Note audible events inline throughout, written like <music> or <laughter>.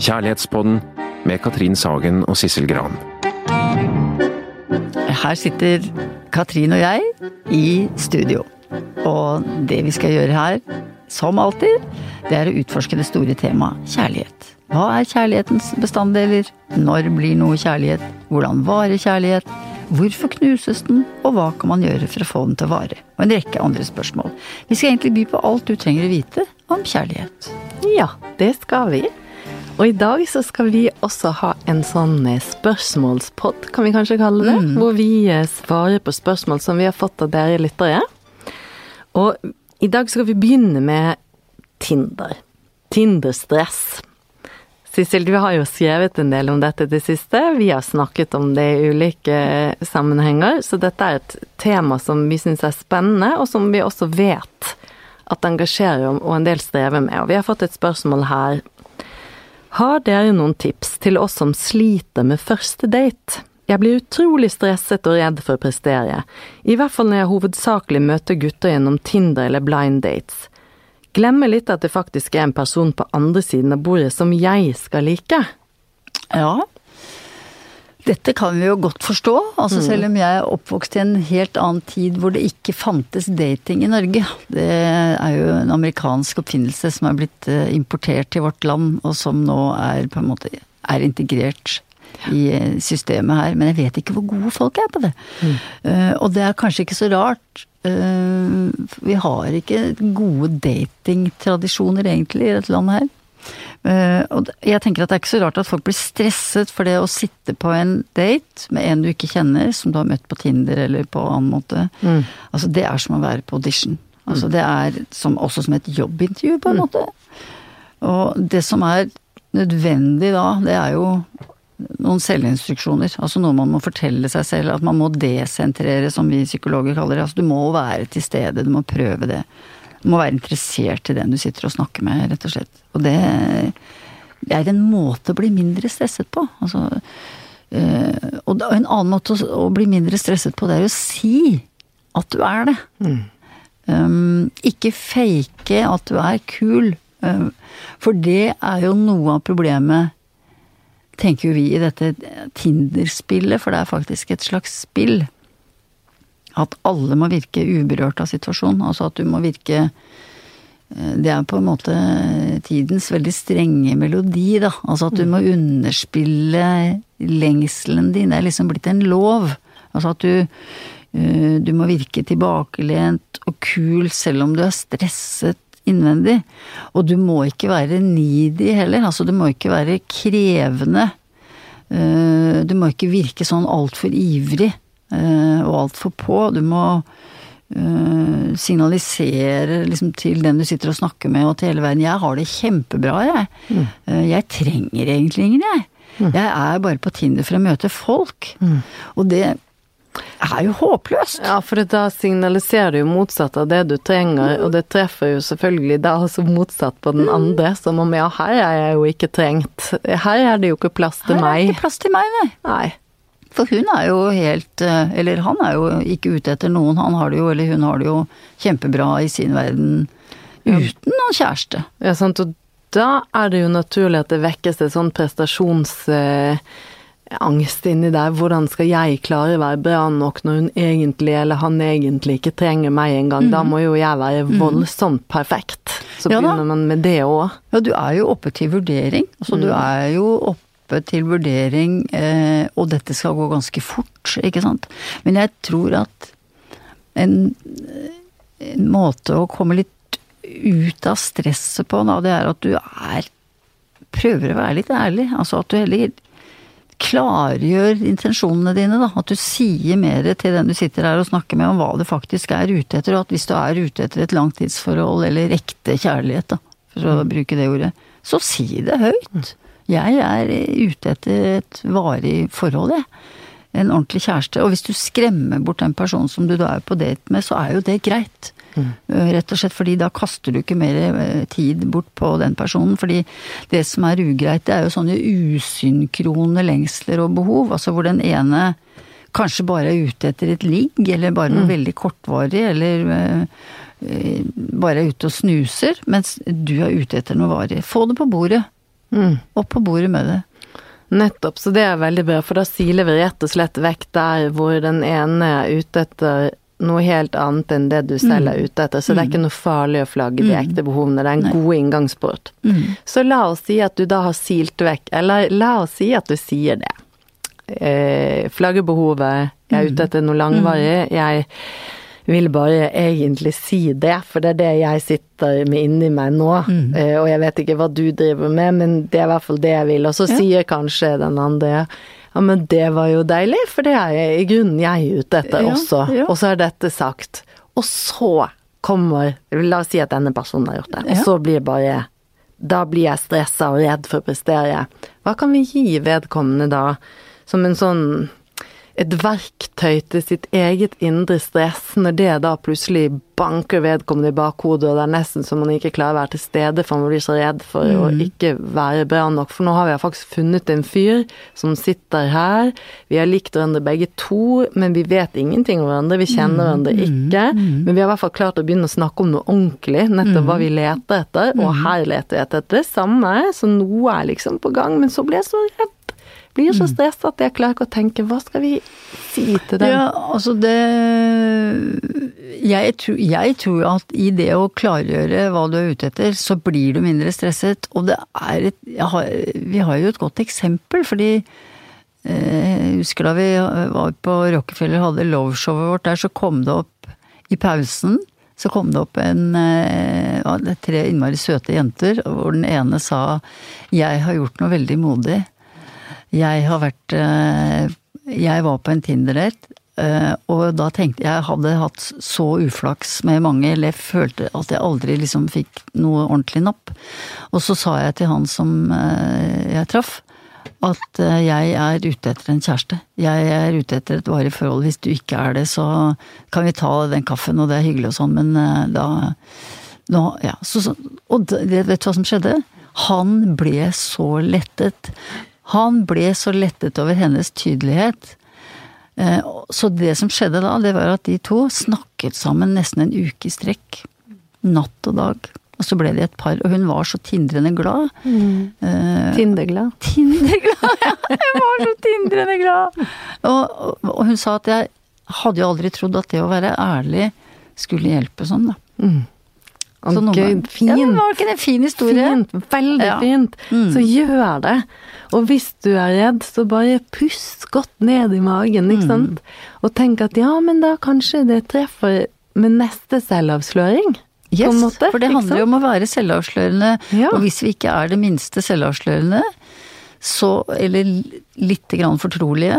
Kjærlighetspodden med Katrin Sagen og Sissel Gran. Her sitter Katrin og jeg i studio. Og det vi skal gjøre her, som alltid, det er å utforske det store temaet kjærlighet. Hva er kjærlighetens bestanddeler? Når blir noe kjærlighet? Hvordan varer kjærlighet? Hvorfor knuses den, og hva kan man gjøre for å få den til å vare? Og en rekke andre spørsmål. Vi skal egentlig by på alt du trenger å vite om kjærlighet. Ja, det skal vi. Og i dag så skal vi også ha en sånn spørsmålspod, kan vi kanskje kalle det. Mm. Hvor vi svarer på spørsmål som vi har fått av dere lyttere. Og i dag skal vi begynne med Tinder. Tinderstress. Sissel, du har jo skrevet en del om dette det siste. Vi har snakket om det i ulike sammenhenger, så dette er et tema som vi syns er spennende, og som vi også vet at engasjerer og en del strever med. Og vi har fått et spørsmål her. Har dere noen tips til oss som sliter med første date? Jeg blir utrolig stresset og redd for å prestere, i hvert fall når jeg hovedsakelig møter gutter gjennom Tinder eller blind dates. Glemmer litt at det faktisk er en person på andre siden av bordet som jeg skal like. Ja, dette kan vi jo godt forstå. Altså mm. Selv om jeg er oppvokst i en helt annen tid hvor det ikke fantes dating i Norge. Det er jo en amerikansk oppfinnelse som er blitt eh, importert til vårt land, og som nå er på en måte er integrert i eh, systemet her. Men jeg vet ikke hvor gode folk er på det. Mm. Uh, og det er kanskje ikke så rart. Uh, vi har ikke gode datingtradisjoner egentlig i dette landet her. Uh, og jeg tenker at det er ikke så rart at folk blir stresset for det å sitte på en date med en du ikke kjenner, som du har møtt på Tinder eller på annen måte. Mm. Altså det er som å være på audition. Altså mm. det er som, også som et jobbintervju, på en mm. måte. Og det som er nødvendig da, det er jo noen selvinstruksjoner. Altså noe man må fortelle seg selv. At man må desentrere, som vi psykologer kaller det. Altså du må være til stede, du må prøve det. Du må være interessert i den du sitter og snakker med, rett og slett. Og det, det er en måte å bli mindre stresset på. Altså, øh, og en annen måte å, bli mindre stresset på, det er jo å si at du er det. Mm. Um, ikke fake at du er kul. Um, for det er jo noe av problemet, tenker jo vi, i dette Tinder-spillet, for det er faktisk et slags spill at alle må virke uberørt av situasjonen. Altså at du må virke eh, Det er på en måte tidens veldig strenge melodi, da. Altså at du må underspille lengselen din. Det er liksom blitt en lov. Altså at du eh, du må virke tilbakelent og kul selv om du er stresset innvendig. Og du må ikke være needy heller. Altså du må ikke være krevende. Eh, du må ikke virke sånn altfor ivrig. Eh, og altfor på. Du må uh, signalisere liksom, til den du sitter og snakker med og til hele verden 'Jeg har det kjempebra, jeg'. Mm. Uh, jeg trenger egentlig ingen, jeg. Mm. Jeg er bare på Tinder for å møte folk. Mm. Og det er jo håpløst. Ja, for da signaliserer du jo motsatt av det du trenger, og det treffer jo selvfølgelig da også motsatt på den andre, som om ja, her er jeg jo ikke trengt. Her er det jo ikke plass til meg. Her er det ikke plass til meg, nei. nei. For hun er jo helt eh, Eller han er jo ikke ute etter noen. Han har det jo, eller hun har det jo kjempebra i sin verden uten noen kjæreste. Ja, sant. Og da er det jo naturlig at det vekkes en sånn prestasjonsangst eh, inni der. Hvordan skal jeg klare å være bra nok når hun egentlig, eller han egentlig, ikke trenger meg engang? Mm. Da må jo jeg være mm. voldsomt perfekt. Så ja, begynner man med det òg. Ja, du er jo oppe til vurdering. Altså mm. du er jo oppe oppe til vurdering, eh, og dette skal gå ganske fort, ikke sant. Men jeg tror at en, en måte å komme litt ut av stresset på, da, det er at du er Prøver å være litt ærlig. Altså at du heller klargjør intensjonene dine, da. At du sier mer til den du sitter her og snakker med om hva du faktisk er ute etter, og at hvis du er ute etter et langtidsforhold eller ekte kjærlighet, da, for å bruke det ordet, så si det høyt. Jeg er ute etter et varig forhold, jeg. En ordentlig kjæreste. Og hvis du skremmer bort den personen som du da er på date med, så er jo det greit. Mm. Rett og slett fordi da kaster du ikke mer eh, tid bort på den personen. Fordi det som er ugreit, det er jo sånne usynkrone lengsler og behov. Altså hvor den ene kanskje bare er ute etter et ligg, eller bare noe mm. veldig kortvarig, eller bare er ute og snuser, mens du er ute etter noe varig. Få det på bordet. Mm. Opp på bordet med det. Nettopp, så det er veldig bra, for da siler vi rett og slett vekk der hvor den ene er ute etter noe helt annet enn det du selv er ute etter, så det er ikke noe farlig å flagge de ekte behovene, det er en Nei. god inngangsport. Mm. Så la oss si at du da har silt vekk, eller la oss si at du sier det. Eh, flaggebehovet, jeg er ute etter noe langvarig, jeg vil bare egentlig si det, for det er det jeg sitter med inni meg nå. Mm. og jeg vet ikke hva du driver med, men det er i hvert fall det jeg vil. Og så Ja. sier kanskje den andre ja, men det var jo deilig, for det er i grunnen jeg ute etter Ja, også. ja. Og så er dette sagt. Og så kommer La oss si at denne personen har gjort det, og så blir bare da blir jeg stressa og redd for å prestere. Hva kan vi gi vedkommende da, som en sånn et verktøy til sitt eget indre stress, når det da plutselig banker vedkommende i bakhodet, og det er nesten som man ikke klarer å være til stede, for man blir så redd for å ikke være bra nok. For nå har vi faktisk funnet en fyr som sitter her, vi har likt hverandre begge to, men vi vet ingenting om hverandre, vi kjenner hverandre ikke, men vi har i hvert fall klart å begynne å snakke om noe ordentlig, nettopp hva vi leter etter, og her leter vi etter det samme, så noe er liksom på gang, men så blir jeg så redd. Blir så stressa at jeg klarer ikke å tenke hva skal vi si til dem? Ja, altså det jeg tror, jeg tror at i det å klargjøre hva du er ute etter, så blir du mindre stresset. Og det er et har, Vi har jo et godt eksempel, fordi eh, jeg husker da vi var på Rockefeller og hadde loveshowet vårt der, så kom det opp i pausen så kom det opp en eh, ja, tre innmari søte jenter, hvor den ene sa 'jeg har gjort noe veldig modig'. Jeg har vært eh, Jeg var på en Tinder-date, eh, og da tenkte jeg hadde hatt så uflaks med mange, eller jeg følte at jeg aldri liksom fikk noe ordentlig napp. Og så sa jeg til han som eh, jeg traff, at jeg er ute etter en kjæreste. Jeg er ute etter et varig forhold. Hvis du ikke er det, så kan vi ta den kaffen, og det er hyggelig og sånn, men da nå, ja, så, Og det, vet du hva som skjedde? Han ble så lettet. Han ble så lettet over hennes tydelighet. Eh, Så det som skjedde da, det var at de to snakket sammen nesten en uke i strekk. Natt og dag. Og så ble de et par, og hun var så tindrende glad. Eh, Tinderglad. <laughs> Tinderglad! Ja, Hun var så tindrende glad! Og, og, og hun sa at jeg hadde jo aldri trodd at det å være ærlig skulle hjelpe sånn, da. Og Så noen fint. Ja, det var ikke en fin historie? Fint, veldig Ja. fint. Mm. Så gjør det. Og hvis du er redd, så bare pust godt ned i magen, Mm. ikke sant. Og tenk at ja, men da kanskje det treffer med neste selvavsløring. Yes, måte, for det handler jo om å være selvavslørende. Ja. Og hvis vi ikke er det minste selvavslørende, så Eller litt grann fortrolige.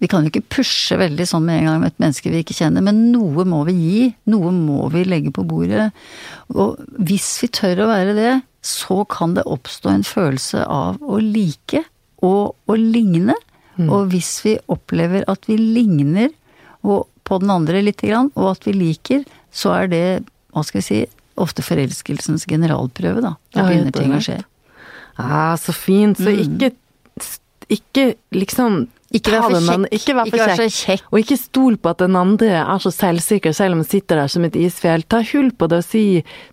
Vi kan jo ikke pushe veldig sånn med en gang med et menneske vi ikke kjenner, men noe må vi gi. Noe må vi legge på bordet. Og hvis vi tør å være det, så kan det oppstå en følelse av å like og å ligne. Og hvis vi opplever at vi ligner på den andre lite grann, og at vi liker, så er det, hva skal vi si, ofte forelskelsens generalprøve, da. Da begynner ting å skje. Ah, så fint. Så ikke, ikke liksom. Ikke vær kjekk. Ikke vær for Ikke kjekk. kjekk. Og ikke stol på at den andre er så selvsikker, selv om han sitter der som et isfjell. Ta hull på det og si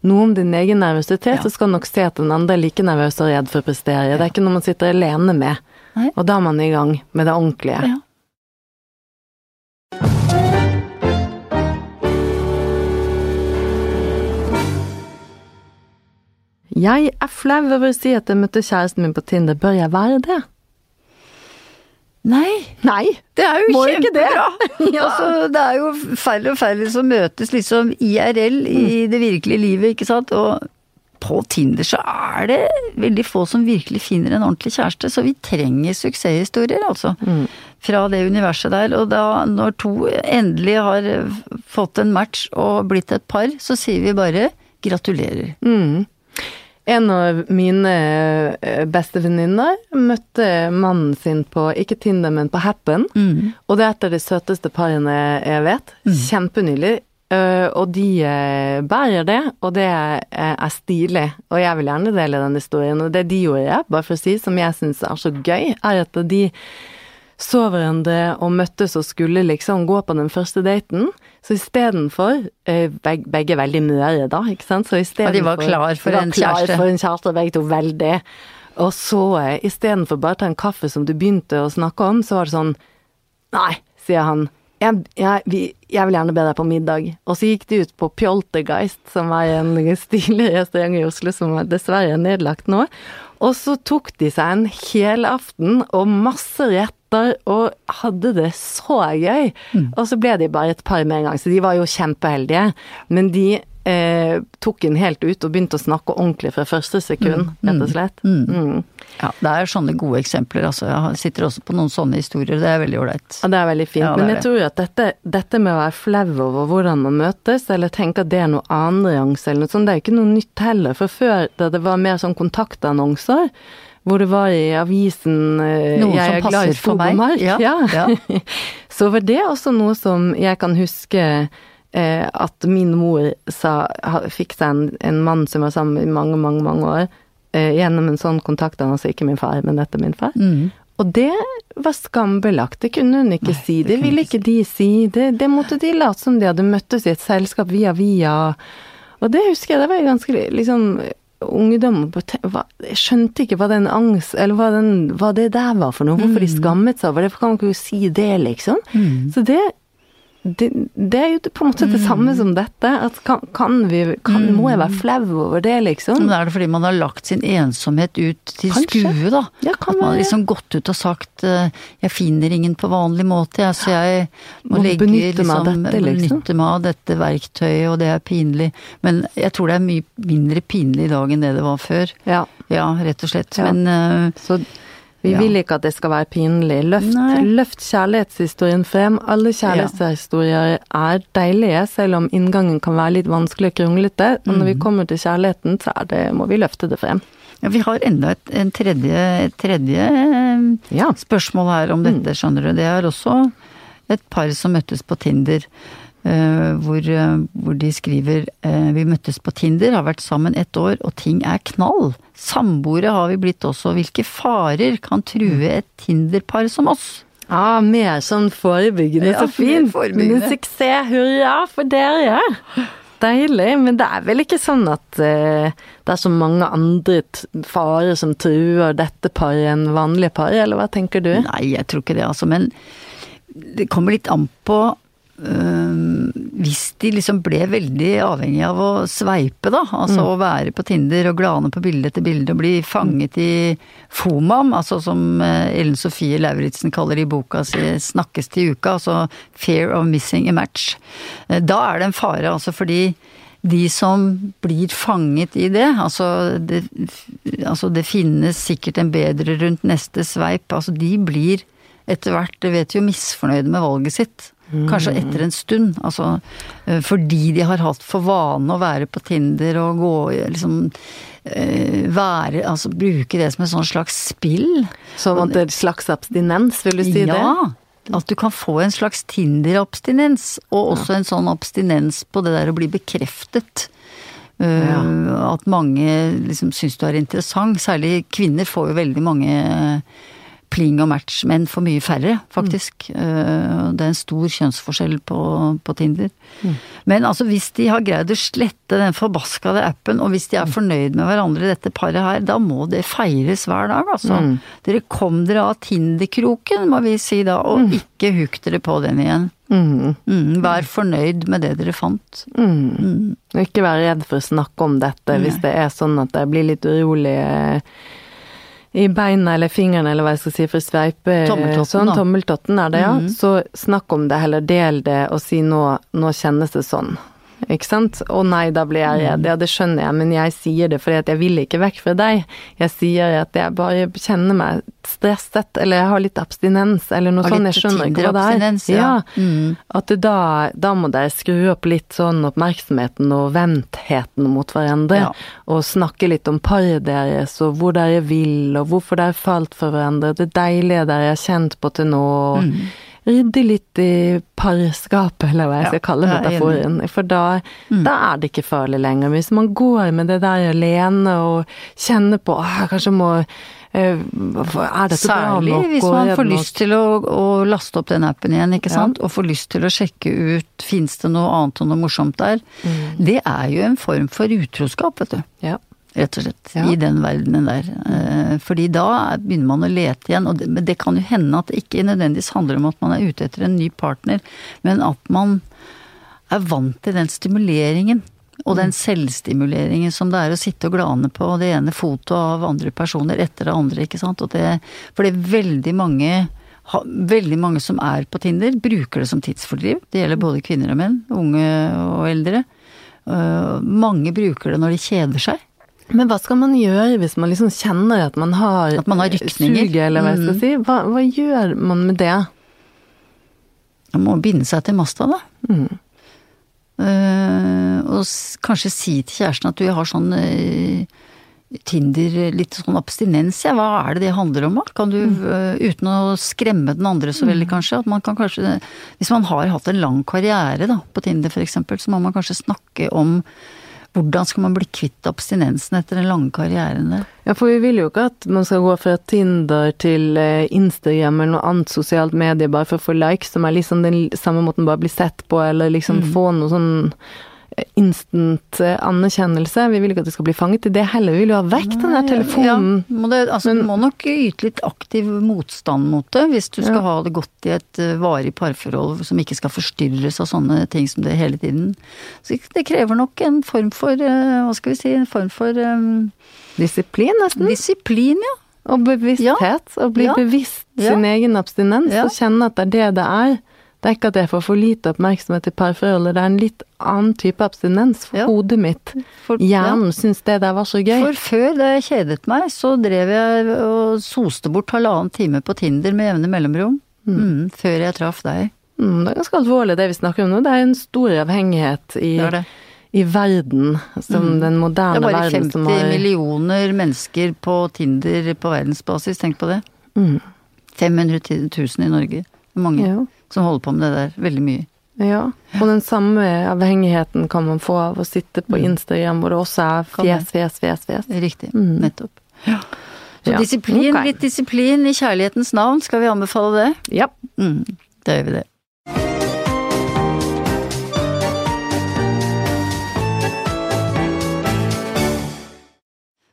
noe om din egen nervøsitet, Ja. så skal du nok se at den andre er like nervøs og redd for å prestere. Det er ikke noe man sitter alene med. Nei. Og da er man i gang med det ordentlige. Ja. Jeg er flau over å si at jeg møtte kjæresten min på Tinder. Bør jeg være det? Nei, Nei! det er jo Må kjempebra! <laughs> ja. altså, det er jo færre og færre som møtes liksom IRL i Mm. det virkelige livet, ikke sant. Og på Tinder så er det veldig få som virkelig finner en ordentlig kjæreste, så vi trenger suksesshistorier, altså. Mm. Fra det universet der. Og da, når to endelig har fått en match og blitt et par, så sier vi bare gratulerer. Mm. En av mine eh, beste venninner møtte mannen sin på, ikke Tinder, men på Happen. Mm. Og det er et av de søteste parene jeg vet. Mm. Kjempenylig. og de eh, bærer det, og det er stilig. Og jeg vil gjerne dele den historien. Og det de gjorde, bare for å si, som jeg syns er så gøy, er at de så hverandre og møttes og skulle liksom gå på den første daten. Så istedenfor eh, beg, Begge er veldig møre, da, ikke sant. Så og de var klar for de var en klar kjæreste. for en kjæreste, begge to veldig. Og så eh, istedenfor bare å ta en kaffe som du begynte å snakke om, så var det sånn Nei, sier han. Jeg, jeg, vi, jeg vil gjerne be deg på middag. Og så gikk de ut på Pjoltergeist, som er en stilig restaurant i Oslo som dessverre er nedlagt nå. Og så tok de seg en helaften og masse retter og hadde det så gøy. Mm. Og så ble de bare et par med en gang, så de var jo kjempeheldige. Men de eh, tok den helt ut og begynte å snakke ordentlig fra første sekund, mm. rett og slett. Mm. mm. Ja, det er sånne gode eksempler. Altså. Jeg sitter også på noen sånne historier. Det er veldig ålreit. Ja, det er veldig fint. Ja, Men jeg tror at dette, dette, med å være flau over hvordan man møtes, eller tenke at det er noe annenrangs eller noe sånt, det er ikke noe nytt heller. For før, da det var mer sånn kontaktannonser, hvor det var i avisen eh, jeg er glad i skog og. Ja, ja. <laughs> så var det også noe som jeg kan huske eh, at min mor sa, fikk seg en, en mann som var sammen i mange, mange, mange år, eh, gjennom en sånn kontakt, han altså ikke min far, men dette er min far. Mm. Og det var skambelagt, det kunne hun ikke Nei, si, det, det ville ikke de si, det, det måtte de late som de hadde møttes i et selskap via via. Og det husker jeg, det var ganske liksom ungdom Jeg skjønte ikke hva den angst Eller hva, den, hva det der var for noe. Hvorfor de mm. skammet seg over det. Hvorfor kan man ikke si det, liksom? Mm. Så det det, det, er jo på en måte det samme som dette. At kan, kan vi kan, Må jeg være flau over det, liksom? Men er det fordi man har lagt sin ensomhet ut til Kanskje. skue, da? Ja, kan at man har liksom gått ut og sagt uh, 'jeg finner ingen på vanlig måte', jeg, så jeg må, må legge benytte, liksom, meg dette, liksom. benytte meg av dette verktøyet, og det er pinlig. Men jeg tror det er mye mindre pinlig i dag enn det det var før. Ja, ja rett og slett. Ja. Men uh, så vi ja. vil ikke at det skal være pinlig. Løft, løft kjærlighetshistorien frem. Alle kjærlighetshistorier er deilige, selv om inngangen kan være litt vanskelig og kronglete. Og når vi mm. kommer til kjærligheten, så det, må vi løfte det frem. Ja, vi har enda et en tredje, et tredje ja. spørsmål her om dette, mm. skjønner du. Det er også et par som møttes på Tinder. Uh, hvor, uh, hvor, de skriver uh, Vi møttes på Tinder, har vært sammen ett år, og ting er knall. Samboere har vi blitt også. Hvilke farer kan true et Tinder-par som oss? Ja, mer sånn forebyggende. Ja, så fint! Men suksess, hurra for dere! Deilig. Men det er vel ikke sånn at det er så mange andre farer som truer dette paret enn vanlige par, eller hva tenker du? Nei, jeg tror ikke det, altså. Men det kommer litt an på Uh, hvis de liksom ble veldig avhengig av å sveipe, da, altså mm. å være på Tinder og glane på bilde etter bilde og bli fanget i FOMAM, altså som eh, Ellen Sofie Lauritzen kaller i boka si 'Snakkes til uka', altså 'fear of missing a match'. Uh, da er det en fare, altså fordi de som blir fanget i det, altså det, altså det finnes sikkert en bedre rundt neste sveip, altså de blir etter hvert, det vet jo, misfornøyde med valget sitt. Kanskje etter en stund. Altså eh, fordi de har hatt for vane å være på Tinder og gå liksom eh, være Altså bruke det som et sånn slags spill. Som at det er slags abstinens, vil du si ja, det? Ja. At du kan få en slags Tinder-abstinens, og også en sånn abstinens på det der å bli bekreftet. Eh, ja. At mange liksom syns du er interessant. Særlig kvinner får jo veldig mange pling og match, men for mye færre, faktisk. Mm. Det er en stor kjønnsforskjell på, på Tinder. Mm. Men altså, hvis de har greid å slette den forbaskede appen, og hvis de er mm. fornøyd med hverandre, dette paret her, da må det feires hver dag, altså. Mm. Dere kom dere av Tinder-kroken, må vi si da, og mm. ikke hukk dere på den igjen. Mm. Vær fornøyd med det dere fant. Ikke vær redd for å snakke om dette hvis det er sånn at jeg blir litt urolig i beina eller fingrene, eller hva jeg skal si, for sveipe Tommeltotten, sånn, tommeltotten er det, ja. Mm. Så snakk om det, heller del det, og si nå, nå kjennes det sånn. Ikke sant? Å nei, da blir jeg redd. Ja, det skjønner jeg, men jeg sier det fordi at jeg vil ikke vekk fra deg. Jeg sier at jeg bare kjenner meg stresset, eller jeg har litt abstinens, eller noe sånt. Jeg skjønner ikke hva det er. Ja. ja. Mm. At da, da må dere skru opp litt sånn oppmerksomheten og ventheten mot hverandre. Ja. Og snakke litt om paret deres, og hvor dere vil, og hvorfor dere falt for hverandre. Det deilige dere har kjent på til nå. Mm rydde litt i parskapet, eller hva jeg skal kalle metaforen. For da, mm. da, er det ikke farlig lenger. Hvis man går med det der alene og kjenner på åh, kanskje må eh, er dette Særlig bra nok? hvis man får lyst til å, å, laste opp den appen igjen, ikke sant. Ja. Og får lyst til å sjekke ut fins det noe annet og noe morsomt der. Mm. Det er jo en form for utroskap, vet du. Ja. Rett og slett. Ja. I den verdenen der. Eh, Fordi da begynner man å lete igjen, og det, men det kan jo hende at det ikke nødvendigvis handler om at man er ute etter en ny partner, men at man er vant til den stimuleringen. Og den selvstimuleringen som det er å sitte og glane på det ene fotoet av andre personer etter det andre, ikke sant. Og det, for det er veldig mange Veldig mange som er på Tinder, bruker det som tidsfordriv. Det gjelder både kvinner og menn, unge og eldre. Øh, mange bruker det når de kjeder seg. Men hva skal man gjøre hvis man liksom kjenner at man har, At man har rykninger? Suge, eller hva jeg skal Mm. si? Hva, hva gjør man med det? Man må binde seg til masta, da. Mm. Uh, og kanskje si til kjæresten at du jeg har sånn uh, Tinder, litt sånn abstinens, ja. Hva er det det handler om, da? Kan du, uh, uten å skremme den andre så veldig, kanskje, at man kan kanskje Hvis man har hatt en lang karriere, da, på Tinder eksempel, så må man kanskje snakke om hvordan skal man bli kvitt abstinensen etter den lange karrieren der. Ja, for vi vil jo ikke at man skal gå fra Tinder til eh, Instagram eller noe annet sosialt medie bare for å få likes, som er liksom den samme måten bare bli sett på, eller liksom Mm. få noe sånn instant eh, anerkjennelse. Vi vil ikke at du skal bli fanget i det heller. Vi vil jo ha vekk den der telefonen. Ja, må det, altså, Men- du må nok yte litt aktiv motstand mot det, hvis du skal Ja. ha det godt i et eh, varig parforhold som ikke skal forstyrres av sånne ting som det hele tiden. Så det krever nok en form for, eh, hva skal vi si, en form for um, Disiplin, nesten. disiplin, ja. Og bevissthet. Å bli Ja. bevisst Ja. sin egen abstinens, Ja. og kjenne at det er det det er. Det er ikke at jeg får for lite oppmerksomhet i parforholdet, det er en litt annen type abstinens. For Ja. hodet mitt, For, hjernen, syns det der var så gøy. For før, da jeg kjedet meg, så drev jeg og soste bort halvannen time på Tinder med jevne mellomrom. Mm, før jeg traff deg. Mm, det er ganske alvorlig det vi snakker om nå. Det er en stor avhengighet i, Det det. i verden, som den Det er bare 50 har millioner mennesker på Tinder på verdensbasis, tenk på det. mm, 500 000 i Norge. Mange ja, som holder på med det der. Veldig mye. ja. Og den samme avhengigheten kan man få av å sitte på Instagram hvor det også er Mm. Fjes, fjes, fjes, fjes. Riktig. Mm. Nettopp. Så Ja, disiplin, okay. litt disiplin i kjærlighetens navn. Skal vi anbefale det? Ja. Mm, da gjør vi det.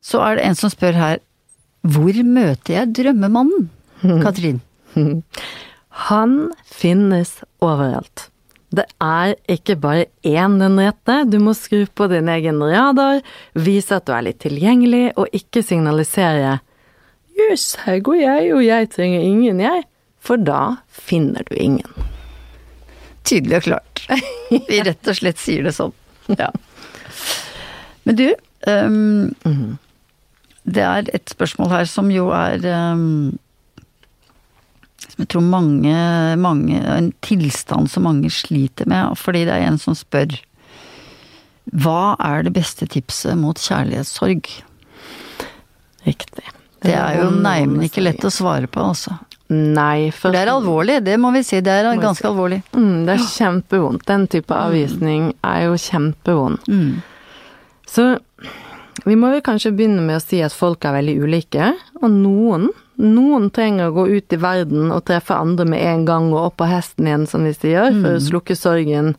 Så er det en som spør her Hvor møter jeg drømmemannen? <laughs> Katrin. <laughs> Han finnes overalt. Det er ikke bare én den rette, du må skru på din egen radar, vise at du er litt tilgjengelig, og ikke signalisere 'jøss, her går jeg, og jeg trenger ingen, jeg', for da finner du ingen. Tydelig og klart. <laughs> Vi rett og slett sier det sånn. Ja. Men du, um, det er et spørsmål her som jo er øhm, Som jeg tror mange, mange En tilstand som mange sliter med, fordi det er en som spør Hva er det beste tipset mot kjærlighetssorg? Riktig. Det er jo neimen ikke lett å svare på, altså. Nei, For det er alvorlig, det må vi si. Det er ganske alvorlig. Mm, det er kjempevondt. Den type avvisning er jo kjempevond. Mm. Så vi må vel kanskje begynne med å si at folk er veldig ulike, og noen noen trenger å gå ut i verden og treffe andre med en gang og opp på hesten igjen, som vi sier, for å slukke sorgen.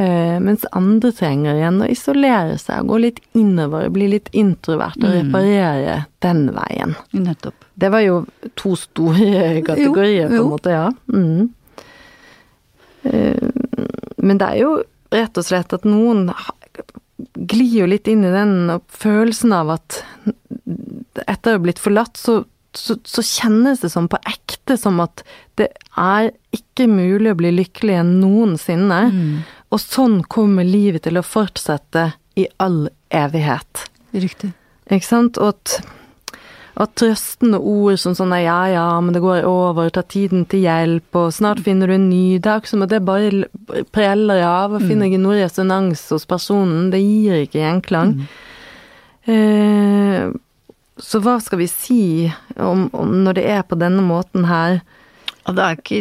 Eh, mens andre trenger igjen å isolere seg, gå litt innover, bli litt introvert og reparere den veien. Nettopp. Det var jo to store <laughs> kategorier, på jo. en måte, ja. Mm. Eh, Men det er jo rett og slett at noen glir jo litt inn i den følelsen av at etter å ha blitt forlatt, så, så, så kjennes det som på ekte som at det er ikke mulig å bli lykkelig enn noensinne. Og sånn kommer livet til å fortsette i all evighet. Riktig. Ikke sant? Og at, at trøstende ord som sånn ja, ja, men det går over, ta tiden til hjelp, og snart finner du en ny Det er ikke som at det bare preller preller av, og finner ikke noe resonans hos personen. Det gir ikke gjenklang. Eh, så hva skal vi si om, om når det er på denne måten her? Det, er ikke,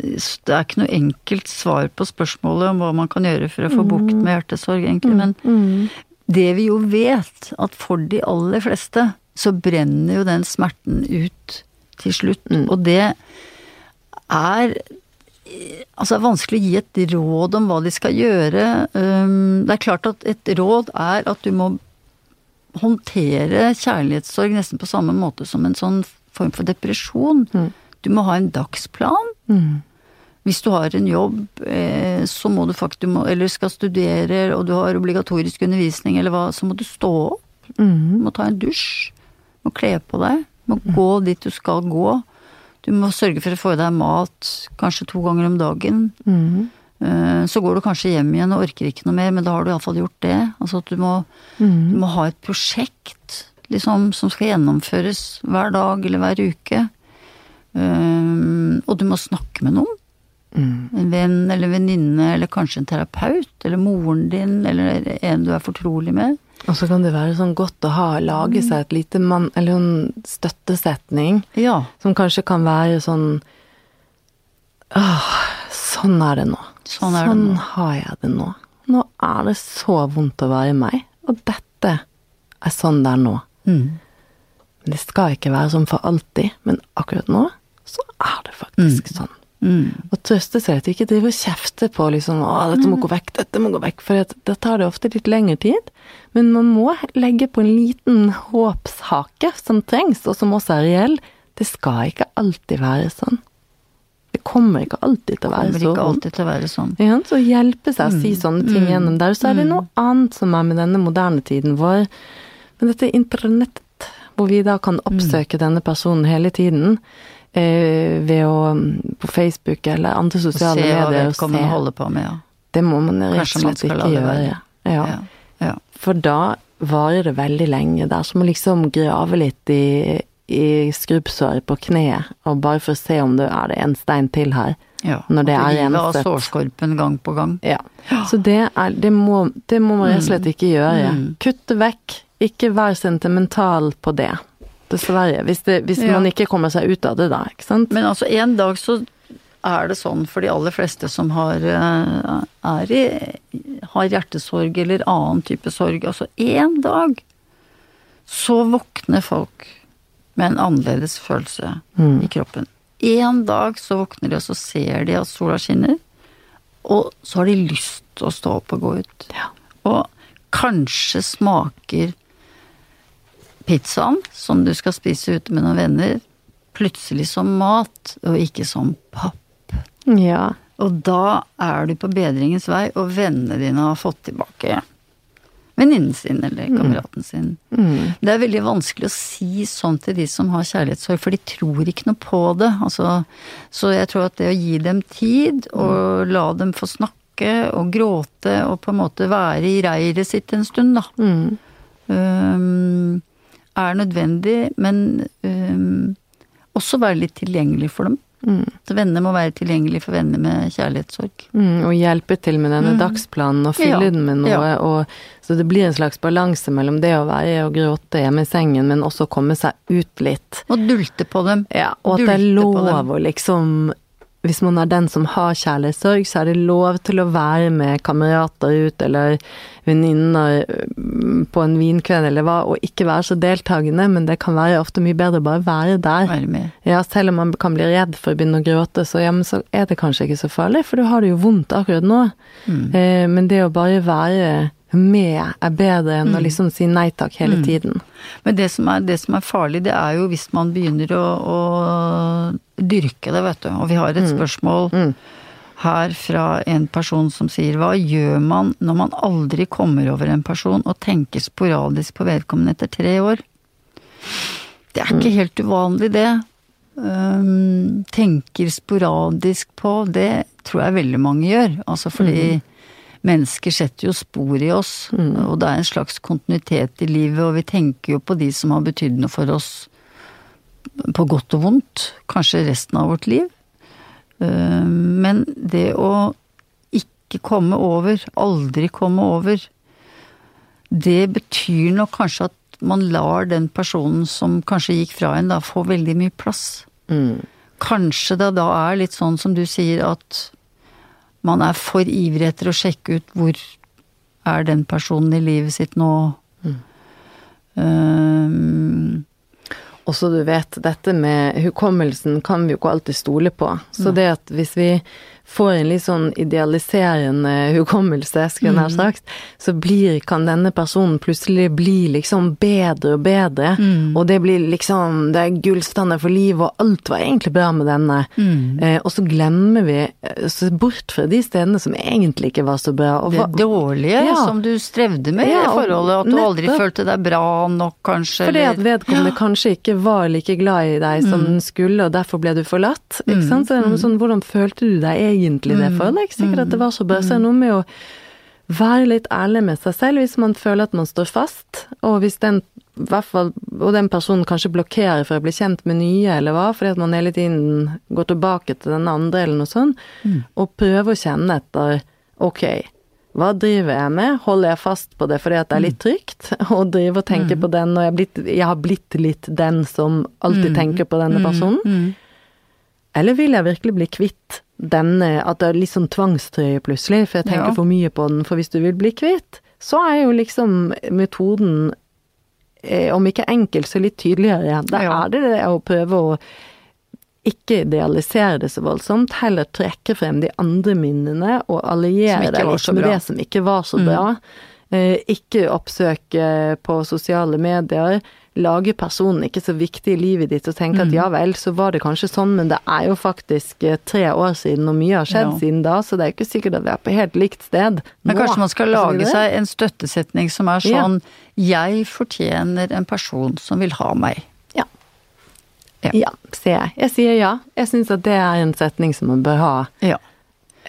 det er ikke noe enkelt svar på spørsmålet om hva man kan gjøre for å få bukt med hjertesorg, egentlig. Men det vi jo vet, at for de aller fleste så brenner jo den smerten ut til slutt. Og det er Altså, er vanskelig å gi et råd om hva de skal gjøre. Um, Det er klart at et råd er at du må håndtere kjærlighetssorg nesten på samme måte som en sånn form for depresjon. Du må ha en dagsplan. Mm. Hvis du har en jobb, eh, så må du faktisk, eller skal studere, og du har obligatorisk undervisning, eller hva, så må du stå opp. Mm. Du må ta en dusj. Du må kle på deg. Du må gå dit du skal gå. Du må sørge for å få i deg mat kanskje to ganger om dagen. Mm. Eh, Så går du kanskje hjem igjen og orker ikke noe mer, men da har du iallfall gjort det. Altså at du må, du må ha et prosjekt liksom, som skal gjennomføres hver dag eller hver uke. Um, Og du må snakke med noen. En venn eller venninne, eller kanskje en terapeut, eller moren din, eller en du er fortrolig med. Og så kan det være sånn godt å ha, lage seg et lite mann, eller en støttesetning, Ja, som kanskje kan være sånn Åh, sånn er det nå. Sånn nå. har jeg det nå. Nå er det så vondt å være meg, og dette er sånn det er nå. mm. Det skal ikke være sånn for alltid, men akkurat nå så er det faktisk sånn. Mm. Og trøste seg at ikke driver og kjefter på liksom å, dette må gå vekk, dette må gå vekk, for det tar det ofte litt lengre tid. Men man må legge på en liten håpshake som trengs, og som også er reell. Det skal ikke alltid være sånn. Kommer ikke alltid til å være Kommer så ikke vondt. alltid til å være sånn. Ja, så hjelpe seg å si sånne ting mm, gjennom der. Så er det noe annet som er med denne moderne tiden vår. Men dette internett, hvor vi da kan oppsøke denne personen hele tiden, eh, ved å mm, på Facebook eller andre sosiale hva medier og vedkommende se. holder på med, ja. Det må man rett og slett ikke gjøre. Ja. ja. ja. For da varer det veldig lenge. Det er som å liksom grave litt i, i skrubbsåret på kneet, og bare for å se om det er det en stein til her. ja. Når det er renset. sårskorpen gang på gang. Ja. Så det, er, det, må, det må man rett og slett ikke gjøre. Mm. Kutte vekk. Ikke vær sentimental på det. Dessverre. Hvis, det, hvis Ja. man ikke kommer seg ut av det da, ikke sant. Men altså, en dag så er det sånn for de aller fleste som har, eh, i, har hjertesorg eller annen type sorg. Altså en dag så våkner folk med en annerledes følelse Mm. i kroppen. En dag så våkner de, og så ser de at sola skinner. Og så har de lyst til å stå opp og gå ut. Ja. Og kanskje smaker pizzaen som du skal spise ute med noen venner, plutselig som mat, og ikke som papp. Ja. Og da er du på bedringens vei, og vennene dine har fått tilbake venninnen sin eller kameraten sin. Mm. Det er veldig vanskelig å si sånn til de som har kjærlighetssorg, for de tror ikke noe på det. Altså, så jeg tror at det å gi dem tid, og la dem få snakke og gråte, og på en måte være i reiret sitt en stund, da, Mm. Um, er nødvendig, men um, også være litt tilgjengelig for dem. Mm. Så venner må være tilgjengelig for venner med kjærlighetssorg. Mm, og hjelpe til med denne Mm. dagsplanen og fylle Ja, den med noe. ja. Og, så det blir en slags balanse mellom det å være og gråte hjemme i sengen, men også komme seg ut litt. Og dulte på dem. Ja, og at det er lov å liksom Hvis man er den som har kjærlighetssorg, så er det lov til å være med kamerater ut, eller venninner mm, på en vinkveld eller hva, og ikke være så deltakende, men det kan være ofte mye bedre å bare være der. Være. Ja, selv om man kan bli redd for å begynne å gråte, så, ja, så er det kanskje ikke så farlig, for du har det jo vondt akkurat nå. Mm. Eh, men det å bare være med er bedre enn å liksom si nei takk hele tiden. Men det som, er, det som er farlig, det er jo hvis man begynner å, å dyrke det, vet du. Og vi har et spørsmål Mm. her fra en person som sier hva gjør man når man aldri kommer over en person og tenker sporadisk på vedkommende etter tre år? Det er ikke helt uvanlig, det. Um, tenker sporadisk på, det tror jeg veldig mange gjør. Altså fordi mennesker setter jo spor i oss, og det er en slags kontinuitet i livet, og vi tenker jo på de som har betydd noe for oss på godt og vondt, kanskje resten av vårt liv. Um, men det å ikke komme over, aldri komme over, det betyr nok kanskje at man lar den personen som kanskje gikk fra en, da, få veldig mye plass. Mm. Kanskje det da er litt sånn som du sier, at man er for ivrig etter å sjekke ut hvor er den personen i livet sitt nå. Um, Også du vet, dette med hukommelsen kan vi jo ikke alltid stole på. Så det at hvis vi får en litt sånn idealiserende hukommelse, skulle jeg nær sagt, så blir, kan denne personen plutselig bli liksom bedre og bedre, og det blir liksom Det er gullstandard for livet, og alt var egentlig bra med denne. Eh, og så glemmer vi eh, så bort fra de stedene som egentlig ikke var så bra. Og Det dårlige Ja. som du strevde med Ja, i forholdet, at du aldri følte deg bra nok, kanskje, Fordi at vedkommende vedkommende kanskje ikke var like glad i deg som den skulle, og derfor ble du forlatt. Ikke sant? Så noe sånn, hvordan følte du deg egentlig i det for Det ikke sikkert at det var så bra. Så det er noe med å være litt ærlig med seg selv hvis man føler at man står fast, og hvis den fall, og den personen kanskje blokkerer for å bli kjent med nye, eller hva, fordi at man hele tiden går tilbake til den andre, eller noe sånt, og prøver å kjenne etter ok, hva driver jeg med? Holder jeg fast på det fordi at det er litt trygt? <laughs> Og driver og tenker på den, og jeg, blitt, jeg har blitt litt den som alltid tenker på denne personen? Eller vil jeg virkelig bli kvitt denne, at det er litt sånn tvangstrøye plutselig, for jeg tenker Ja. for mye på den. For hvis du vil bli kvitt, så er jo liksom metoden, eh, om ikke enkel, så litt tydeligere. Da Ja. er det det å prøve å ikke idealisere det så voldsomt, heller trekke frem de andre minnene og alliere deg litt med det som ikke var så bra. Eh, ikke oppsøke på sosiale medier. Lage personen ikke så viktig i livet ditt og tenke at ja vel, så var det kanskje sånn, men det er jo faktisk eh, tre år siden, og mye har skjedd Ja. siden da, så det er ikke sikkert at vi er på helt likt sted. Men nå, kanskje man skal lage seg en støttesetning som er Ja. sånn Jeg fortjener en person som vil ha meg. Ja. Ja. Ja, sier jeg. Jeg sier ja. Jeg syns at det er en setning som man bør ha. Ja.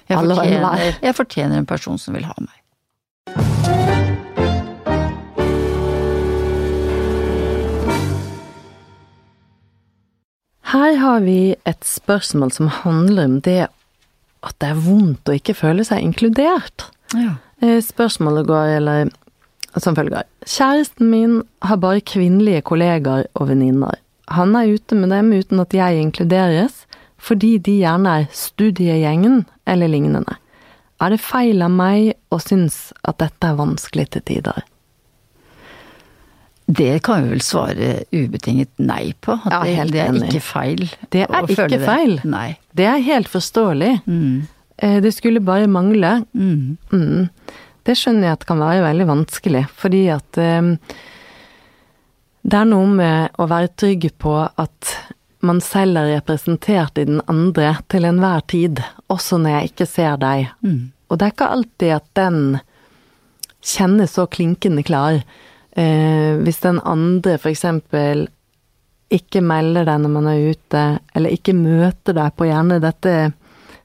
Jeg fortjener, jeg fortjener en person som vil ha meg. Her har vi et spørsmål som handler om det at det er vondt å ikke føle seg inkludert. Ja. Eh, Spørsmålet går eller som følger. Kjæresten min har bare kvinnelige kollegaer og venninner. Han er ute med dem uten at jeg inkluderes, fordi de gjerne er studiegjengen eller lignende. Er det feil av meg å synes at dette er vanskelig til tider? Det kan vi vel svare ubetinget nei på. At Ja, det, det er ikke feil. Det er ikke det. feil. Nei. Det er helt forståelig. Mm. Eh, Det skulle bare mangle. Mm. Mm. Det skjønner jeg at kan være veldig vanskelig, fordi at um, det er noe med å være trygg på at man selv er representert i den andre til enhver tid, også når jeg ikke ser deg. Mm. Og det er ikke alltid at den kjennes så klinkende klar. Eh, hvis den andre eksempel ikke melder deg når man er ute, eller ikke møter deg på gjerne dette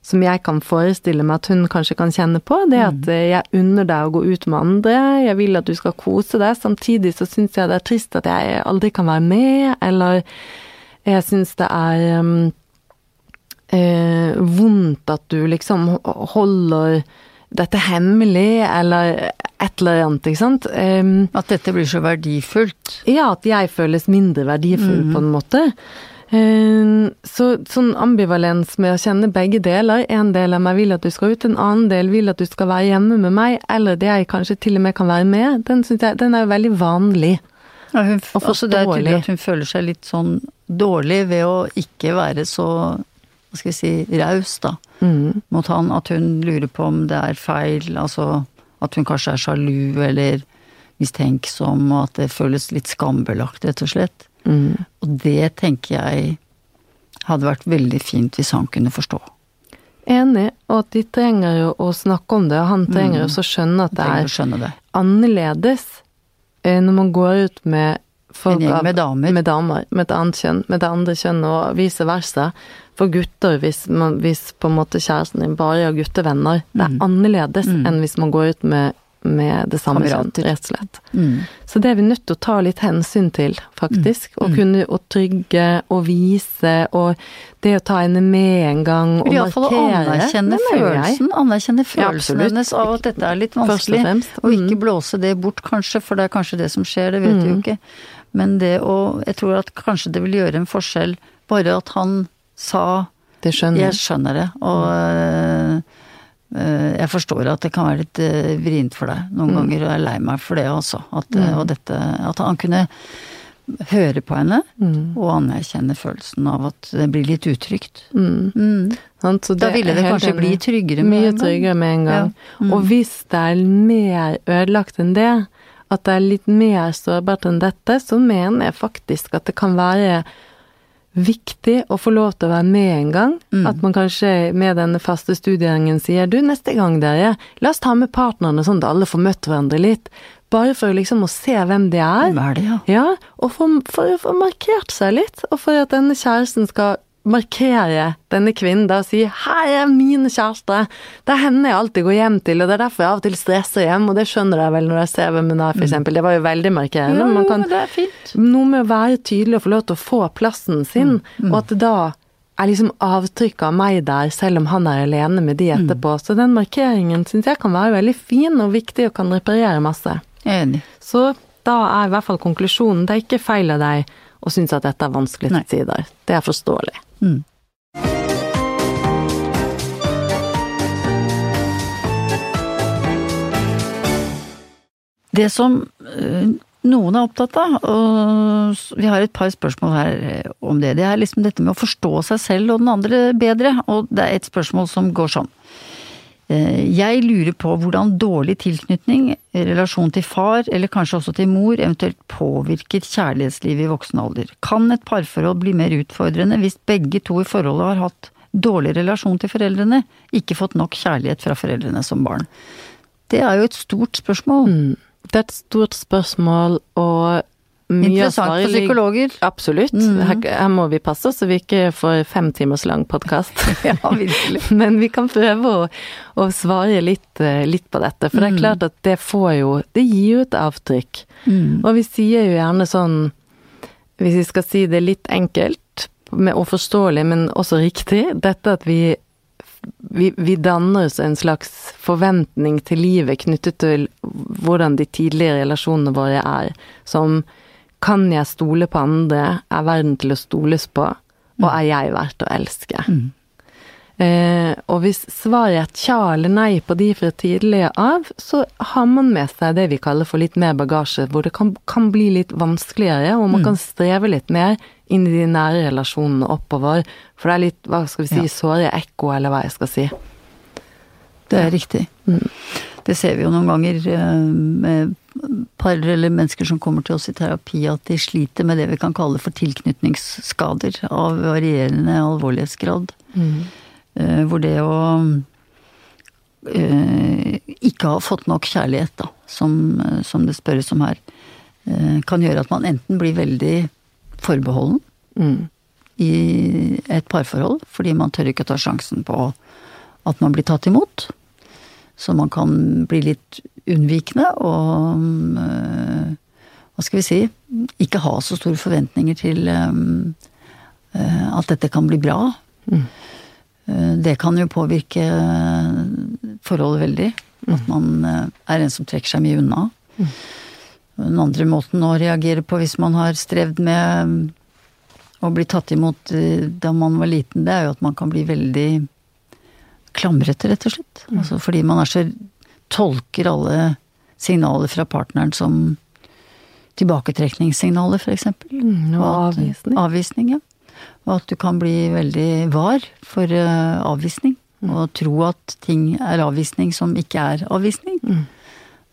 som jeg kan forestille meg at hun kanskje kan kjenne på, det at eh, jeg unner deg å gå ut med andre, jeg vil at du skal kose deg, samtidig så syns jeg det er trist at jeg aldri kan være med, eller jeg syns det er um, eh, vondt at du liksom holder dette hemmelig, eller et eller annet, ikke sant. Um, At dette blir så verdifullt. ja, at jeg føles mindre verdifull på en måte. Um, Så sånn ambivalens med å kjenne begge deler. En del av meg vil at du skal ut, en annen del vil at du skal være hjemme med meg, eller det jeg kanskje til og med kan være med, den, jeg, den er jo veldig vanlig. Ja, hun, Og altså det er tydelig at hun føler seg litt sånn dårlig ved å ikke være så, hva skal jeg si, raus, da. Mm. Mot han. At hun lurer på om det er feil, altså at hun kanskje er sjalu eller mistenksom, og at det føles litt skambelagt, rett og slett. Mm. Og det tenker jeg hadde vært veldig fint hvis han kunne forstå. Enig, og at de trenger jo å snakke om det, og han trenger Mm. også å skjønne at det er skjønne det. annerledes eh, når man går ut med folk En gjeng med damer. med damer, med et annet kjønn, med det andre kjønn, og vice versa. For gutter, hvis, man, hvis på en måte kjæresten din bare har guttevenner, det er Mm. annerledes Mm. enn hvis man går ut med, med det samme kjønn, rett og slett. Mm. Så det er vi nødt til å ta litt hensyn til, faktisk. Og Mm. kunne å trygge og vise, og det å ta henne med en gang, og Iallfall å anerkjenne er følelsen, anerkjenne følelsen ja, hennes av at dette er litt og vanskelig. Og Mm. ikke blåse det bort, kanskje, for det er kanskje det som skjer, det vet vi jo Mm. ikke. Men det å Jeg tror at kanskje det vil gjøre en forskjell, bare at han sa Det skjønner Jeg skjønner det, og øh, øh, jeg forstår at det kan være litt øh, vrient for deg noen Mm. ganger, og jeg er lei meg for det også. At, Mm. og dette, at han kunne høre på henne Mm. og anerkjenne følelsen av at det blir litt utrygt. Mm. Mm. Da ville det kanskje bli tryggere med Mye en gang. tryggere med en gang. Ja. Mm. Og hvis det er mer ødelagt enn det, at det er litt mer sårbart enn dette, så mener jeg faktisk at det kan være viktig å få lov til å være med en gang. Mm. At man kanskje med denne faste studieringen sier du, neste gang dere, la oss ta med partnerne sånn at alle får møtt hverandre litt. Bare for liksom å se hvem de er. Hvem er det, ja? Ja, og for, for å få markert seg litt, og for at denne kjæresten skal markere denne kvinnen da og si 'her er min kjæreste', det er henne jeg alltid går hjem til, og det er derfor jeg av og til stresser hjem, og det skjønner jeg vel når jeg ser hvem hun er, for eksempel. Det var jo veldig markerende. Man jo, kan, det er fint. noe med å være tydelig og få lov til å få plassen sin, og at det da er liksom avtrykket av meg der, selv om han er alene med de etterpå. Så den markeringen syns jeg kan være veldig fin og viktig og kan reparere masse. Enig. Så da er i hvert fall konklusjonen det er ikke feil av deg å synes at dette er vanskelig til tider. Det er forståelig. Mm. Det som eh, noen er opptatt av, og vi har et par spørsmål her eh, om det, det er liksom dette med å forstå seg selv og den andre bedre, og det er et spørsmål som går sånn. Eh, Jeg lurer på hvordan dårlig tilknytning, relasjon til far, eller kanskje også til mor, eventuelt påvirker kjærlighetslivet i voksen alder. Kan et parforhold bli mer utfordrende hvis begge to i forholdet har hatt dårlig relasjon til foreldrene, ikke fått nok kjærlighet fra foreldrene som barn? Det er jo et stort spørsmål. Mm. Det er et stort spørsmål, og Interessant for psykologer. Absolutt. Mhm. Her, her må vi passe oss så vi ikke får fem timers lang podkast. <laughs> Ja, virkelig. <laughs> Men vi kan prøve å, å svare litt, eh, litt på dette, for det er Mm. klart at det får jo Det gir jo et avtrykk. Mm. Og vi sier jo gjerne sånn, hvis vi skal si det litt enkelt og forståelig, men også riktig, dette at vi, vi, vi danner oss en slags forventning til livet knyttet til hvordan de tidligere relasjonene våre er. Som kan jeg stole på andre, er verden til å stoles på, og er jeg verdt å elske? Mm. Eh, og hvis svaret er tja eller nei på de fra tidligere av, så har man med seg det vi kaller for litt mer bagasje, hvor det kan, kan bli litt vanskeligere, og man Mm. kan streve litt mer inn i de nære relasjonene oppover. For det er litt, hva skal vi si, Ja. såre ekko, eller hva jeg skal si. Det er riktig. Mm. Det ser vi jo noen ganger eh, med par eller mennesker som kommer til oss i terapi, at de sliter med det vi kan kalle for tilknytningsskader av varierende alvorlighetsgrad. Mm. Hvor det å eh, ikke ha fått nok kjærlighet, da, som, eh, som det spørres om her, eh, kan gjøre at man enten blir veldig forbeholden Mm. i et parforhold, fordi man tør ikke ta sjansen på at man blir tatt imot. Så man kan bli litt unnvikende og øh, hva skal vi si ikke ha så store forventninger til øh, øh, at dette kan bli bra. Mm. Eh, Det kan jo påvirke forholdet veldig. At man er en som trekker seg mye unna. Den andre måten å reagere på hvis man har strevd med å bli tatt imot eh, da man var liten, det er jo at man kan bli veldig klamrete, rett og slett. Altså fordi man er så tolker alle signaler fra partneren som tilbaketrekningssignaler, eksempel. Mm, og avvisning. Avvisning, ja. Og at du kan bli veldig var for uh, avvisning. Og tro at ting er avvisning som ikke er avvisning. Mm.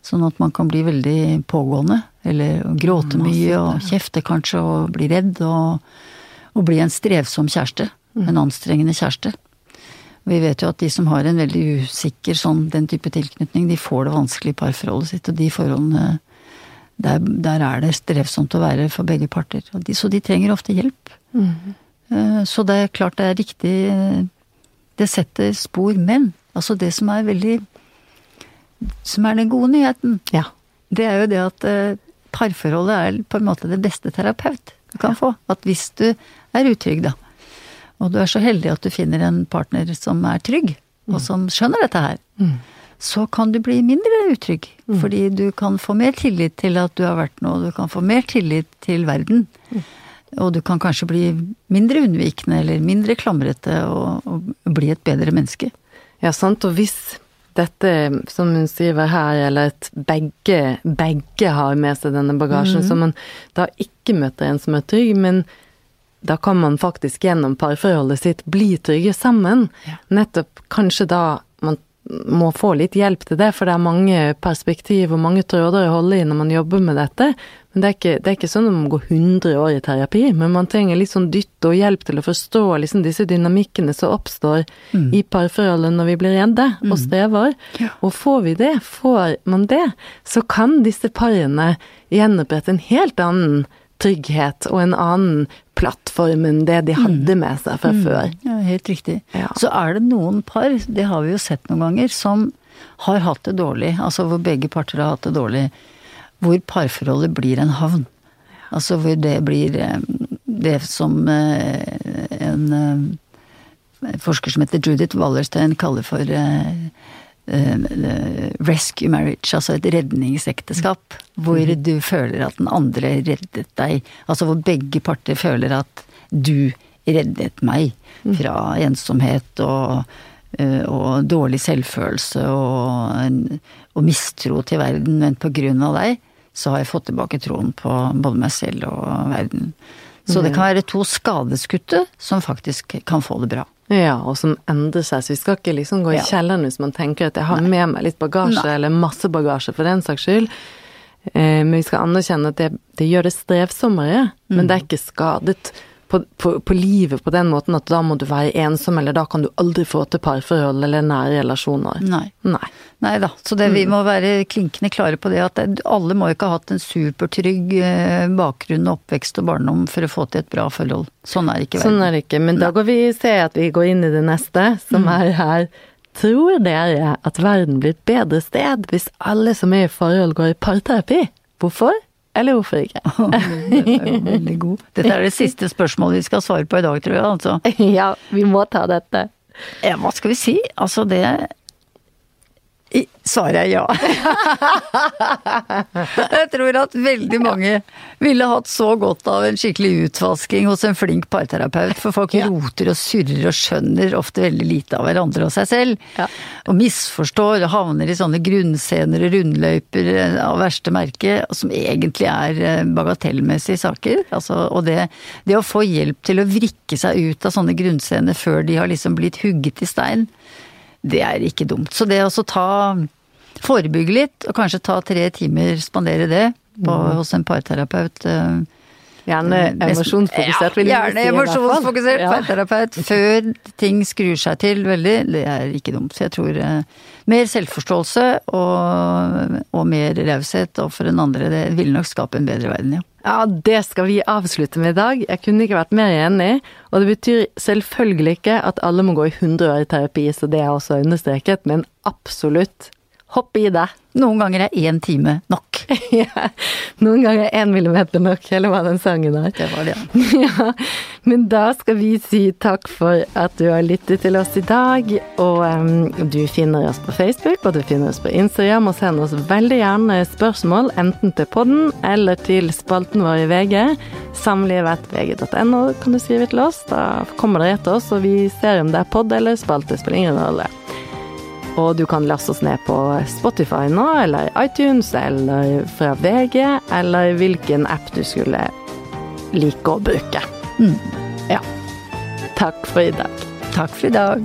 Sånn at man kan bli veldig pågående, eller gråte mm, mye og kjefte kanskje og bli redd, og, og bli en strevsom kjæreste. En anstrengende kjæreste. Vi vet jo at de som har en veldig usikker sånn, den type tilknytning, de får det vanskelig i parforholdet sitt, og de forholdene der, der er det strevsomt å være for begge parter. De, så de trenger ofte hjelp. Mm. Så det er klart det er riktig eh, Det setter spor, men altså det som er veldig Som er den gode nyheten, Ja. det er jo det at eh, parforholdet er på en måte det beste terapeut du kan få. At hvis du er utrygg, da, og du er så heldig at du finner en partner som er trygg, og som skjønner dette her, Mm. så kan du bli mindre utrygg. Fordi du kan få mer tillit til at du har vært noe, du kan få mer tillit til verden. Og du kan kanskje bli mindre unnvikende eller mindre klamrete og, og bli et bedre menneske. Ja, sant. Og hvis dette, som hun skriver her, eller at begge, begge har med seg denne bagasjen, så man da ikke møter en som er trygg, men da kan man faktisk gjennom parforholdet sitt bli trygge sammen. Nettopp kanskje da man må få litt hjelp til det, for det er mange perspektiv og mange tråder å holde i når man jobber med dette. Men det er ikke, det er ikke sånn at man går 100 år i terapi, men man trenger litt sånn dytt og hjelp til å forstå liksom disse dynamikkene som oppstår i parforholdet når vi blir redde og strever. Og får vi det, får man det, så kan disse parene gjenopprette en helt annen trygghet og en annen plattform enn det de hadde med seg fra før. Ja, helt riktig. Ja. Så er det noen par, det har vi jo sett noen ganger, som har hatt det dårlig. Altså hvor begge parter har hatt det dårlig. Hvor parforholdet blir en havn. Altså hvor det blir eh, det som eh, en eh, forsker som heter Judith Wallerstein kaller for rescue marriage, altså et redningsekteskap. Hvor du føler at den andre reddet deg. Altså hvor begge parter føler at du reddet meg fra ensomhet og, eh, og dårlig selvfølelse og, og mistro til verden. Men på grunn av deg så har jeg fått tilbake troen på både meg selv og verden. Så det kan være to skadeskutte som faktisk kan få det bra. Ja, og som endrer seg, så vi skal ikke liksom gå i Ja. kjelleren hvis man tenker at jeg har med meg litt bagasje, Nei. eller masse bagasje for den saks skyld. Eh, men vi skal anerkjenne at det, det gjør det strevsommere, men det er ikke skadet på, på, på livet på den måten at da må du være ensom, eller da kan du aldri få til parforhold eller nære relasjoner. Nei. Nei. Nei da, så det, vi må være klinkende klare på det at alle må ikke ha hatt en supertrygg eh, bakgrunn, oppvekst og barndom for å få til et bra forhold. Sånn er det ikke Sånn er det ikke. Men da går vi se at vi går inn i det neste, som er her. Tror dere at verden blir et bedre sted hvis alle som er i forhold går i parterapi? Hvorfor? Eller hvorfor ikke? <laughs> Det er jo veldig god. Dette er det siste spørsmålet vi skal svare på i dag, tror jeg. Altså. <laughs> ja, vi må ta dette. Ja, hva skal vi si? Altså det Svaret er ja. <laughs> Jeg tror at veldig mange ville hatt så godt av en skikkelig utvasking hos en flink parterapeut, for folk Ja. roter og surrer og skjønner ofte veldig lite av hverandre og seg selv. Ja. Og misforstår og havner i sånne grunnscener og rundløyper eh, av verste merke, som egentlig er eh, bagatellmessige saker. Altså, og det, det å få hjelp til å vrikke seg ut av sånne grunnscener før de har liksom blitt hugget i stein, det er ikke dumt. Så det å ta Forebygge litt, og kanskje ta tre timer, spandere det på, hos en parterapeut. eh, Gjerne emosjonsfokusert, vil ja, si. Gjerne emosjonsfokusert Ja. parterapeut før ting skrur seg til veldig. Det er ikke dumt. Så jeg tror eh, mer selvforståelse og, og mer raushet overfor den andre, det ville nok skape en bedre verden, ja. Ja, det skal vi avslutte med i dag. Jeg kunne ikke vært mer enig. Og det betyr selvfølgelig ikke at alle må gå i 100 år i terapi, så det er også understreket, men absolutt hopp i det. Noen ganger er én time nok. <laughs> ja. Noen ganger er én millimeter nok, eller hva den sangen er. Det var det, ja. <laughs> ja. Men da skal vi si takk for at du har lyttet til oss i dag. Og um, du finner oss på Facebook, og du finner oss på Instagram. Og send oss veldig gjerne spørsmål, enten til podden eller til spalten vår i VG. Samlivet.vg.no kan du skrive til oss. Da kommer dere etter oss, og vi ser om det er pod eller spalte. Spiller ingen rolle. Og du kan laste oss ned på Spotify nå, eller iTunes, eller fra VG, eller hvilken app du skulle like å bruke. Ja. Takk for i dag. Takk for i dag.